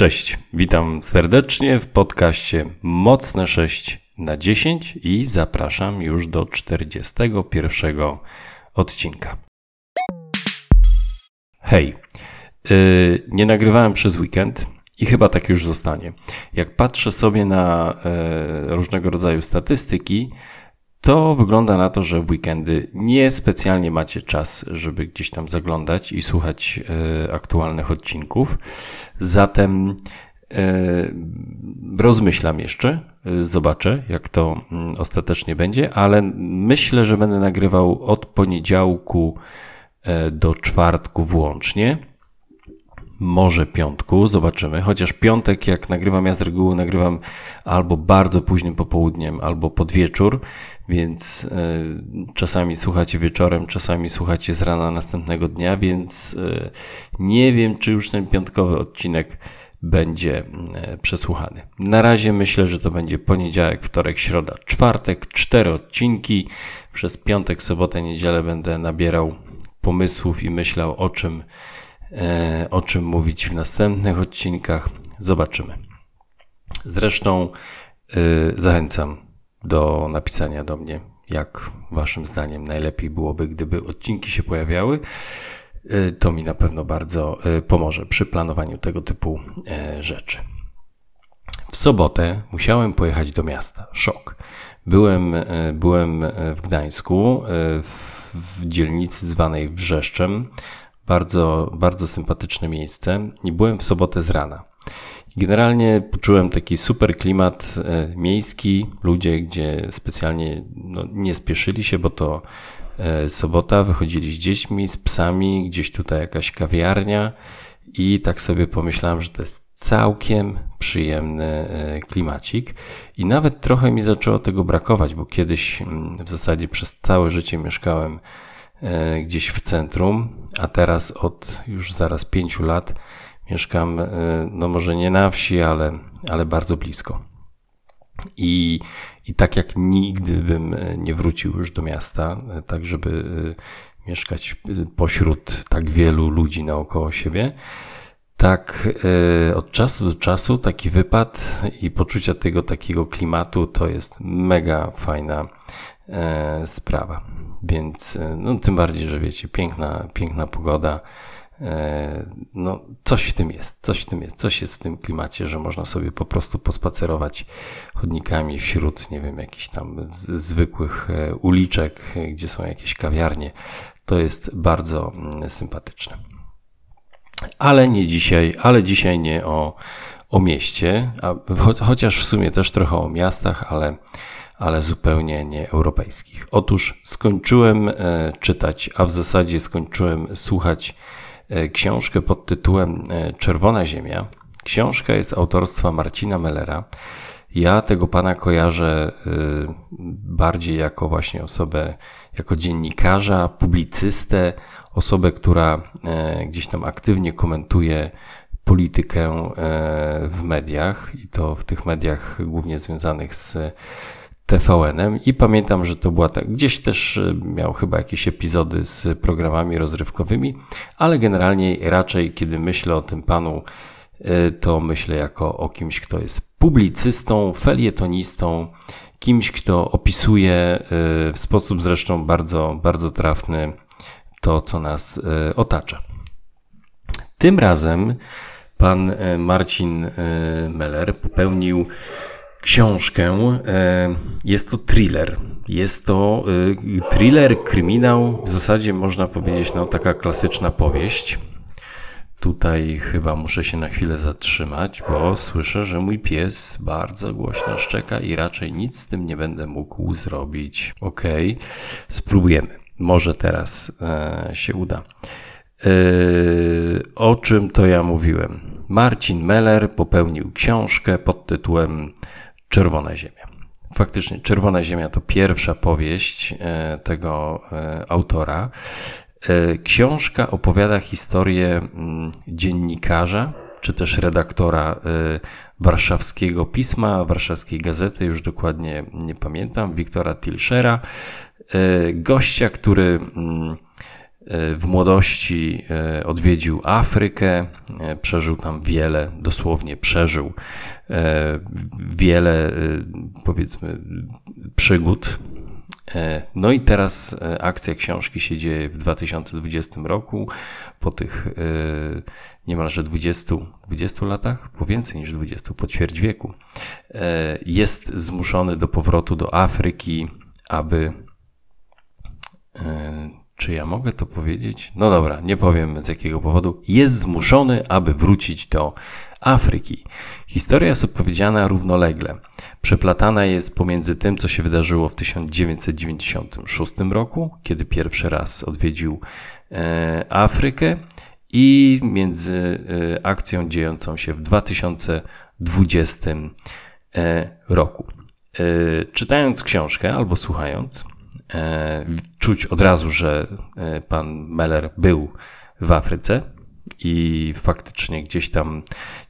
Cześć, witam serdecznie w podcaście Mocne 6 na 10 i zapraszam już do 41 odcinka. Hej, yy, nie nagrywałem przez weekend i chyba tak już zostanie. Jak patrzę sobie na yy, różnego rodzaju statystyki, to wygląda na to, że w weekendy nie specjalnie macie czas, żeby gdzieś tam zaglądać i słuchać e, aktualnych odcinków. Zatem e, rozmyślam jeszcze, e, zobaczę, jak to mm, ostatecznie będzie, ale myślę, że będę nagrywał od poniedziałku do czwartku włącznie może piątku, zobaczymy. Chociaż piątek, jak nagrywam, ja z reguły nagrywam albo bardzo późnym popołudniem, albo pod wieczór, więc y, czasami słuchacie wieczorem, czasami słuchacie z rana następnego dnia, więc y, nie wiem, czy już ten piątkowy odcinek będzie y, przesłuchany. Na razie myślę, że to będzie poniedziałek, wtorek, środa, czwartek, cztery odcinki. Przez piątek, sobotę, niedzielę będę nabierał pomysłów i myślał o czym E, o czym mówić w następnych odcinkach. Zobaczymy. Zresztą e, zachęcam do napisania do mnie, jak Waszym zdaniem najlepiej byłoby, gdyby odcinki się pojawiały. E, to mi na pewno bardzo pomoże przy planowaniu tego typu rzeczy. W sobotę musiałem pojechać do miasta. Szok. Byłem, byłem w Gdańsku, w dzielnicy zwanej Wrzeszczem. Bardzo, bardzo sympatyczne miejsce i byłem w sobotę z rana. Generalnie poczułem taki super klimat e, miejski, ludzie, gdzie specjalnie no, nie spieszyli się, bo to e, sobota, wychodzili z dziećmi, z psami, gdzieś tutaj jakaś kawiarnia. I tak sobie pomyślałem, że to jest całkiem przyjemny e, klimacik. I nawet trochę mi zaczęło tego brakować, bo kiedyś mm, w zasadzie przez całe życie mieszkałem gdzieś w centrum, a teraz od już zaraz pięciu lat mieszkam, e, no może nie na wsi, ale, ale bardzo blisko. I, I tak jak nigdy bym e, nie wrócił już do miasta, tak żeby mieszkać pośród tak wielu ludzi naokoło siebie, tak od czasu do czasu taki wypad i poczucia tego takiego klimatu to jest mega fajna sprawa. Więc e, no, tym bardziej, że wiecie, piękna, piękna pogoda. E, no, coś w tym jest, coś w tym jest, coś jest w tym klimacie, że można sobie po prostu pospacerować chodnikami wśród, nie wiem, jakichś tam zwykłych e, uliczek, gdzie są jakieś kawiarnie. To jest bardzo mm, sympatyczne. Ale nie dzisiaj, ale dzisiaj nie o, o mieście, cho chociaż w sumie też trochę o miastach, ale ale zupełnie nie europejskich. Otóż skończyłem e, czytać, a w zasadzie skończyłem słuchać książkę pod tytułem e, Czerwona Ziemia. Książka jest autorstwa Marcina Mellera. Ja tego pana kojarzę bardziej jako właśnie osobę, jako dziennikarza, publicystę, osobę, która gdzieś tam aktywnie komentuje politykę w mediach i to w tych mediach głównie związanych z TVN-em i pamiętam, że to była tak, gdzieś też e, miał chyba jakieś epizody z programami rozrywkowymi, ale generalnie raczej kiedy myślę o tym panu, e, to myślę jako o kimś, kto jest publicystą, felietonistą, kimś, kto opisuje e, w sposób zresztą bardzo, bardzo trafny to, co nas otacza. Tym razem pan Marcin Meller popełnił książkę. E, jest to thriller. Jest to e, thriller, kryminał, w zasadzie można powiedzieć, no taka klasyczna powieść. Tutaj chyba muszę się na chwilę zatrzymać, bo słyszę, że mój pies bardzo głośno szczeka i raczej nic z tym nie będę mógł zrobić. Ok, spróbujemy. Może teraz e, się uda. E, o czym to ja mówiłem? Marcin Meller popełnił książkę pod tytułem Czerwona Ziemia. Faktycznie, Czerwona Ziemia to pierwsza powieść e, tego e, autora. E, książka opowiada historię mm, dziennikarza, czy też redaktora warszawskiego pisma, warszawskiej gazety, już dokładnie nie pamiętam, Wiktora Tilschera, gościa, który mm, w młodości odwiedził Afrykę, przeżył tam wiele, dosłownie przeżył wiele, powiedzmy, przygód E, no i teraz e, akcja książki się dzieje w 2020 roku, po tych e, niemalże 20, 20 latach, po więcej niż 20, po ćwierć wieku. Jest zmuszony do powrotu do Afryki, aby. Czy ja mogę to powiedzieć? No dobra, nie powiem z jakiego powodu. Jest zmuszony, aby wrócić do Afryki. Historia jest opowiedziana równolegle. Przeplatana jest pomiędzy tym, co się wydarzyło w 1996 roku, kiedy pierwszy raz odwiedził e, Afrykę, i między e, akcją dziejącą się w 2020 e, roku. Czytając książkę albo słuchając, czuć od razu, że pan Meller był w Afryce i faktycznie gdzieś tam,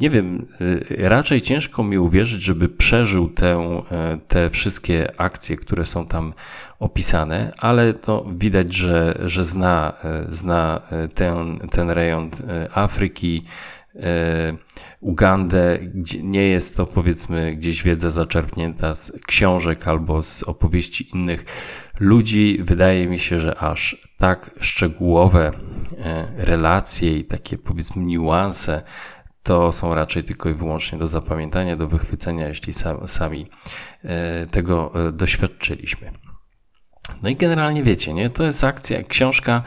nie wiem, y, raczej ciężko mi uwierzyć, żeby przeżył tę, e, te wszystkie akcje, które są tam opisane, ale to widać, że, że zna, e, zna e, ten, ten rejon Afryki, Ugandę, gdzie nie jest to powiedzmy gdzieś wiedza zaczerpnięta z książek albo z opowieści innych ludzi. Wydaje mi się, że aż tak szczegółowe e, relacje i takie powiedzmy niuanse to są raczej tylko i wyłącznie do zapamiętania, do wychwycenia, jeśli sami e, tego e, doświadczyliśmy. No i generalnie wiecie, nie? To jest akcja, książka,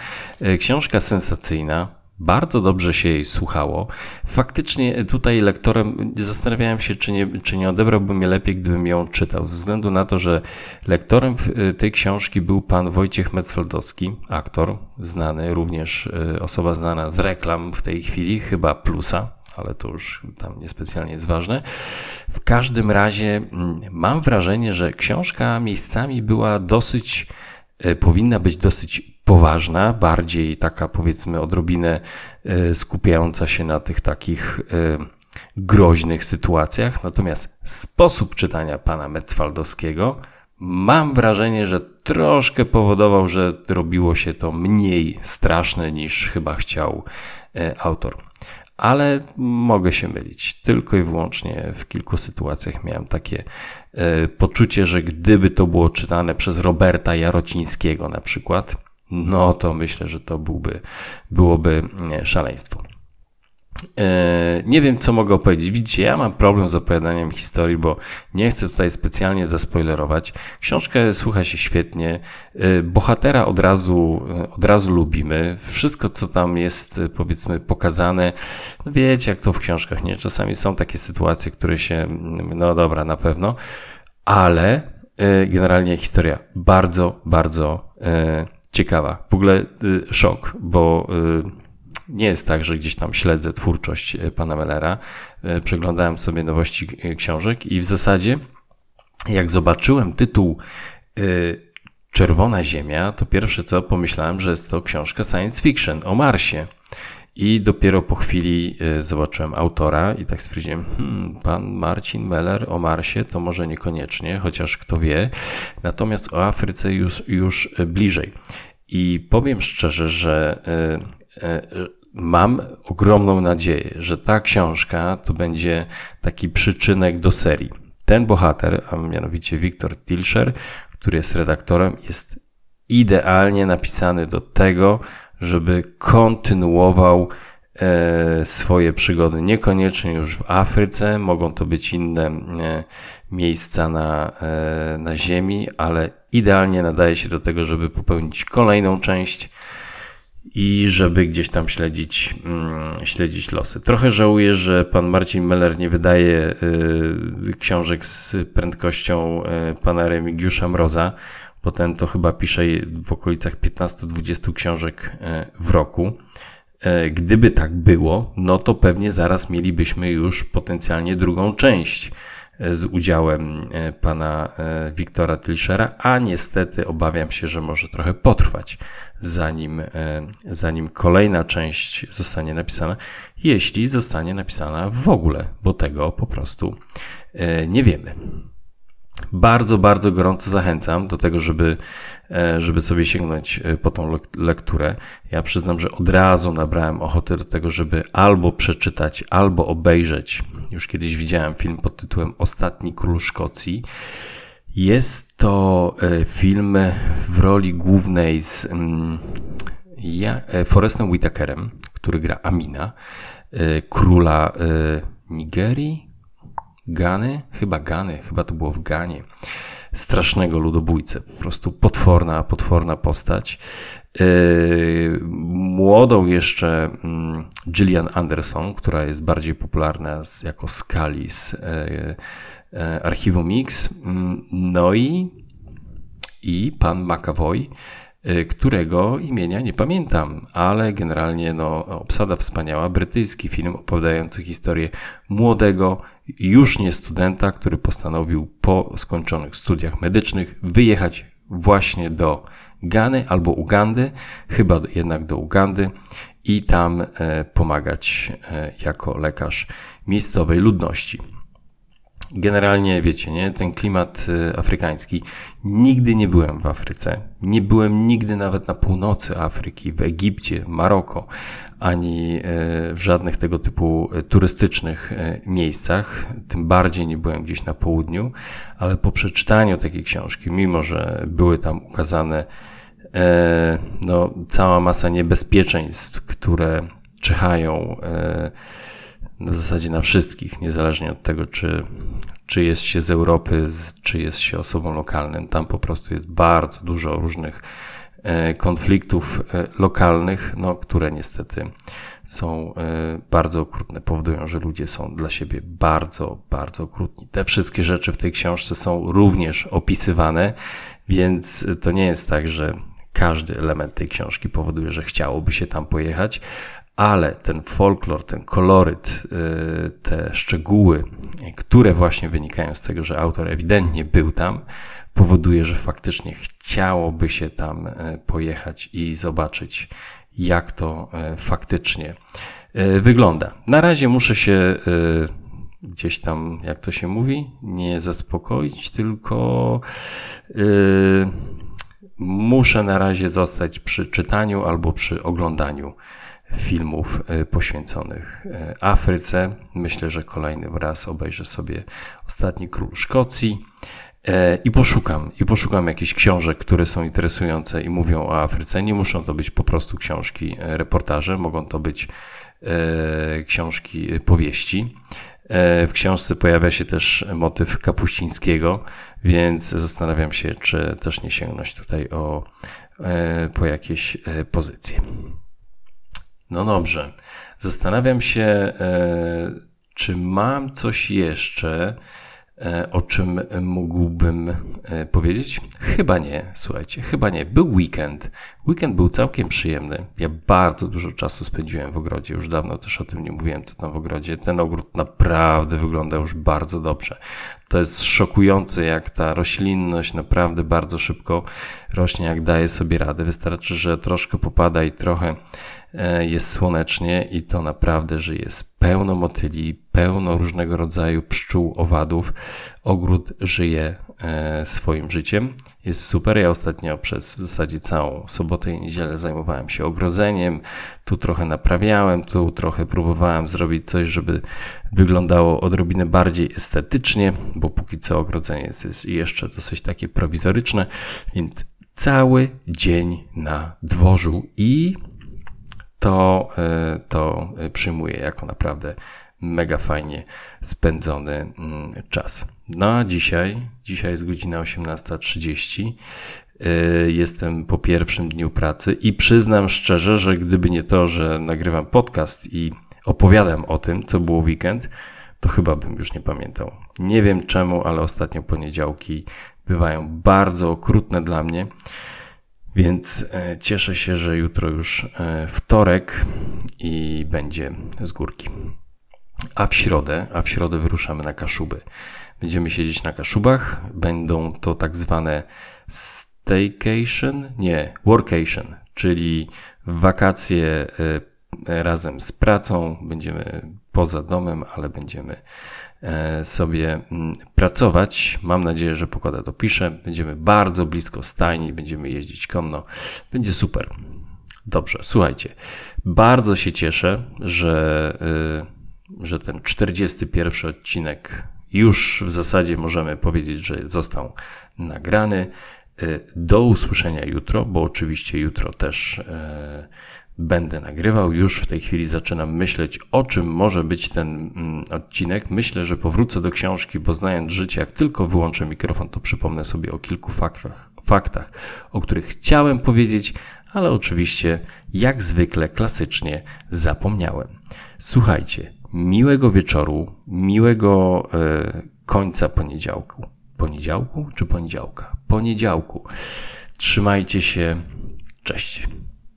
książka sensacyjna, bardzo dobrze się jej słuchało. Faktycznie tutaj lektorem zastanawiałem się, czy nie, czy nie odebrałbym je lepiej, gdybym ją czytał, ze względu na to, że lektorem y, tej książki był pan Wojciech Metzfeldowski, aktor znany, również y, osoba znana z reklam w tej chwili, chyba Plusa, ale to już tam niespecjalnie jest ważne. W każdym razie mm, mam wrażenie, że książka miejscami była dosyć, y, powinna być dosyć poważna, bardziej taka powiedzmy odrobinę e, skupiająca się na tych takich e, groźnych sytuacjach. Natomiast sposób czytania pana Metzfaldowskiego mam wrażenie, że troszkę powodował, że robiło się to mniej straszne niż chyba chciał e, autor. Ale mogę się mylić. Tylko i wyłącznie w kilku sytuacjach miałem takie poczucie, że gdyby to było czytane przez Roberta Jarocińskiego na przykład, no to myślę, że to byłby, byłoby szaleństwo. E, nie wiem, co mogę opowiedzieć. Widzicie, ja mam problem z opowiadaniem historii, bo nie chcę tutaj specjalnie zaspoilerować. Książkę słucha się świetnie. E, bohatera od razu, e, od razu lubimy. Wszystko, co tam jest, powiedzmy, pokazane. No wiecie, jak to w książkach, nie? Czasami są takie sytuacje, które się, no dobra, na pewno, ale generalnie historia bardzo, bardzo ciekawa. W ogóle y, szok, bo y, nie jest tak, że gdzieś tam śledzę twórczość y, pana Mellera. Przeglądałem sobie nowości książek i w zasadzie, jak zobaczyłem tytuł Czerwona Ziemia, to pierwsze co pomyślałem, że jest to książka science fiction o Marsie. I dopiero po chwili zobaczyłem autora i tak stwierdziłem, hmm, pan Marcin Meller o Marsie to może niekoniecznie, chociaż kto wie. Natomiast o Afryce już, już bliżej. I powiem szczerze, że e, e, mam ogromną nadzieję, że ta książka to będzie taki przyczynek do serii. Ten bohater, a mianowicie Wiktor Tilscher, który jest redaktorem, jest idealnie napisany do tego, żeby kontynuował e, swoje przygody. Niekoniecznie już w Afryce, mogą to być inne miejsca na, na Ziemi, ale idealnie nadaje się do tego, żeby popełnić kolejną część i żeby gdzieś tam śledzić, mm, śledzić losy. Trochę żałuję, że pan Marcin Meller nie wydaje książek z prędkością pana Remigiusza Mroza, bo ten to chyba pisze w okolicach 15-20 książek y, w roku. Gdyby tak było, no to pewnie zaraz mielibyśmy już potencjalnie drugą część z udziałem e, pana e, Wiktora Tilschera, a niestety obawiam się, że może trochę potrwać, zanim, e, zanim kolejna część zostanie napisana, jeśli zostanie napisana w ogóle, bo tego po prostu nie wiemy. Bardzo, bardzo gorąco zachęcam do tego, żeby, e, żeby sobie sięgnąć e, po tą lekturę. Ja przyznam, że od razu nabrałem ochoty do tego, żeby albo przeczytać, albo obejrzeć. Już kiedyś widziałem film pod tytułem Ostatni Król Szkocji. Jest to e, film w roli głównej z mm, ja, Forestem Whitakerem, który gra Amina, króla Nigerii, Gany, chyba Gany, chyba to było w Ganie, strasznego ludobójcę, po prostu potworna, potworna postać. Yy, młodą jeszcze mm, Gillian Anderson, która jest bardziej popularna jako Skali z yy, yy, archiwum Mix, mm, no i, i pan McAvoy, którego imienia nie pamiętam, ale generalnie no, obsada wspaniała. Brytyjski film opowiadający historię młodego, już nie studenta, który postanowił po skończonych studiach medycznych wyjechać właśnie do Gany albo Ugandy, chyba jednak do Ugandy i tam e, pomagać e, jako lekarz miejscowej ludności. Generalnie wiecie, nie? Ten klimat y, afrykański. Nigdy nie byłem w Afryce. Nie byłem nigdy nawet na północy Afryki, w Egipcie, Maroko, ani y, w żadnych tego typu y, turystycznych miejscach. Tym bardziej nie byłem gdzieś na południu, ale po przeczytaniu takiej książki, mimo że były tam ukazane e, no, cała masa niebezpieczeństw, które czyhają w zasadzie na wszystkich, niezależnie od tego, czy, czy jest się z Europy, czy jest się osobą lokalnym. Tam po prostu jest bardzo dużo różnych e, konfliktów e, lokalnych, no, które niestety są e, bardzo okrutne, powodują, że ludzie są dla siebie bardzo, bardzo okrutni. Te wszystkie rzeczy w tej książce są również opisywane, więc to nie jest tak, że każdy element tej książki powoduje, że chciałoby się tam pojechać, ale ten folklor, ten koloryt, y, te szczegóły, które właśnie wynikają z tego, że autor ewidentnie był tam, powoduje, że faktycznie chciałoby się tam y, pojechać i zobaczyć, jak to y, faktycznie wygląda. Na razie muszę się gdzieś tam, jak to się mówi, nie zaspokoić, tylko muszę na razie zostać przy czytaniu albo przy oglądaniu filmów e, poświęconych e, Afryce. Myślę, że kolejny raz obejrzę sobie Ostatni Król Szkocji e, i poszukam, i poszukam jakichś książek, które są interesujące i mówią o Afryce. Nie muszą to być po prostu książki, reportaże, mogą to być książki, powieści. W książce pojawia się też motyw Kapuścińskiego, więc zastanawiam się, czy też nie sięgnąć tutaj o, po jakieś pozycje. No dobrze. Zastanawiam się, e, czy mam coś jeszcze, e, o czym mógłbym e, powiedzieć? Chyba nie, słuchajcie, chyba nie. Był weekend. Weekend był całkiem przyjemny. Ja bardzo dużo czasu spędziłem w ogrodzie. Już dawno też o tym nie mówiłem, co tam w ogrodzie. Ten ogród naprawdę wygląda już bardzo dobrze. To jest szokujące, jak ta roślinność naprawdę bardzo szybko rośnie, jak daje sobie radę. Wystarczy, że troszkę popada i trochę E, jest słonecznie i to naprawdę, że jest pełno motyli, pełno różnego rodzaju pszczół, owadów. Ogród żyje e, swoim życiem. Jest super. Ja ostatnio przez w zasadzie całą sobotę i niedzielę zajmowałem się ogrodzeniem. Tu trochę naprawiałem, tu trochę próbowałem zrobić coś, żeby wyglądało odrobinę bardziej estetycznie, bo póki co ogrodzenie jest jeszcze dosyć takie prowizoryczne, więc cały dzień na dworzu i to, e, to przyjmuję jako naprawdę mega fajnie spędzony mm, czas. No a dzisiaj, dzisiaj jest godzina 18.30. E, jestem po pierwszym dniu pracy i przyznam szczerze, że gdyby nie to, że nagrywam podcast i opowiadam o tym, co było weekend, to chyba bym już nie pamiętał. Nie wiem czemu, ale ostatnio poniedziałki bywają bardzo okrutne dla mnie. Więc e, cieszę się, że jutro już e, wtorek i będzie z górki. A w środę, a w środę wyruszamy na Kaszuby. Będziemy siedzieć na Kaszubach. Będą to tak zwane staycation, nie, workation, czyli wakacje e, razem z pracą. Będziemy poza domem, ale będziemy e, sobie mm, pracować. Mam nadzieję, że pogoda dopisze. Będziemy bardzo blisko stajni, będziemy jeździć konno. Będzie super. Dobrze, słuchajcie. Bardzo się cieszę, że, y, że ten 41 odcinek już w zasadzie możemy powiedzieć, że został nagrany. Y, do usłyszenia jutro, bo oczywiście jutro też y, będę nagrywał. Już w tej chwili zaczynam myśleć, o czym może być ten mm, odcinek. Myślę, że powrócę do książki, bo znając życie, jak tylko wyłączę mikrofon, to przypomnę sobie o kilku faktach, faktach o których chciałem powiedzieć, ale oczywiście, jak zwykle, klasycznie zapomniałem. Słuchajcie, miłego wieczoru, miłego e, końca poniedziałku. Poniedziałku czy poniedziałka? Poniedziałku. Trzymajcie się. Cześć.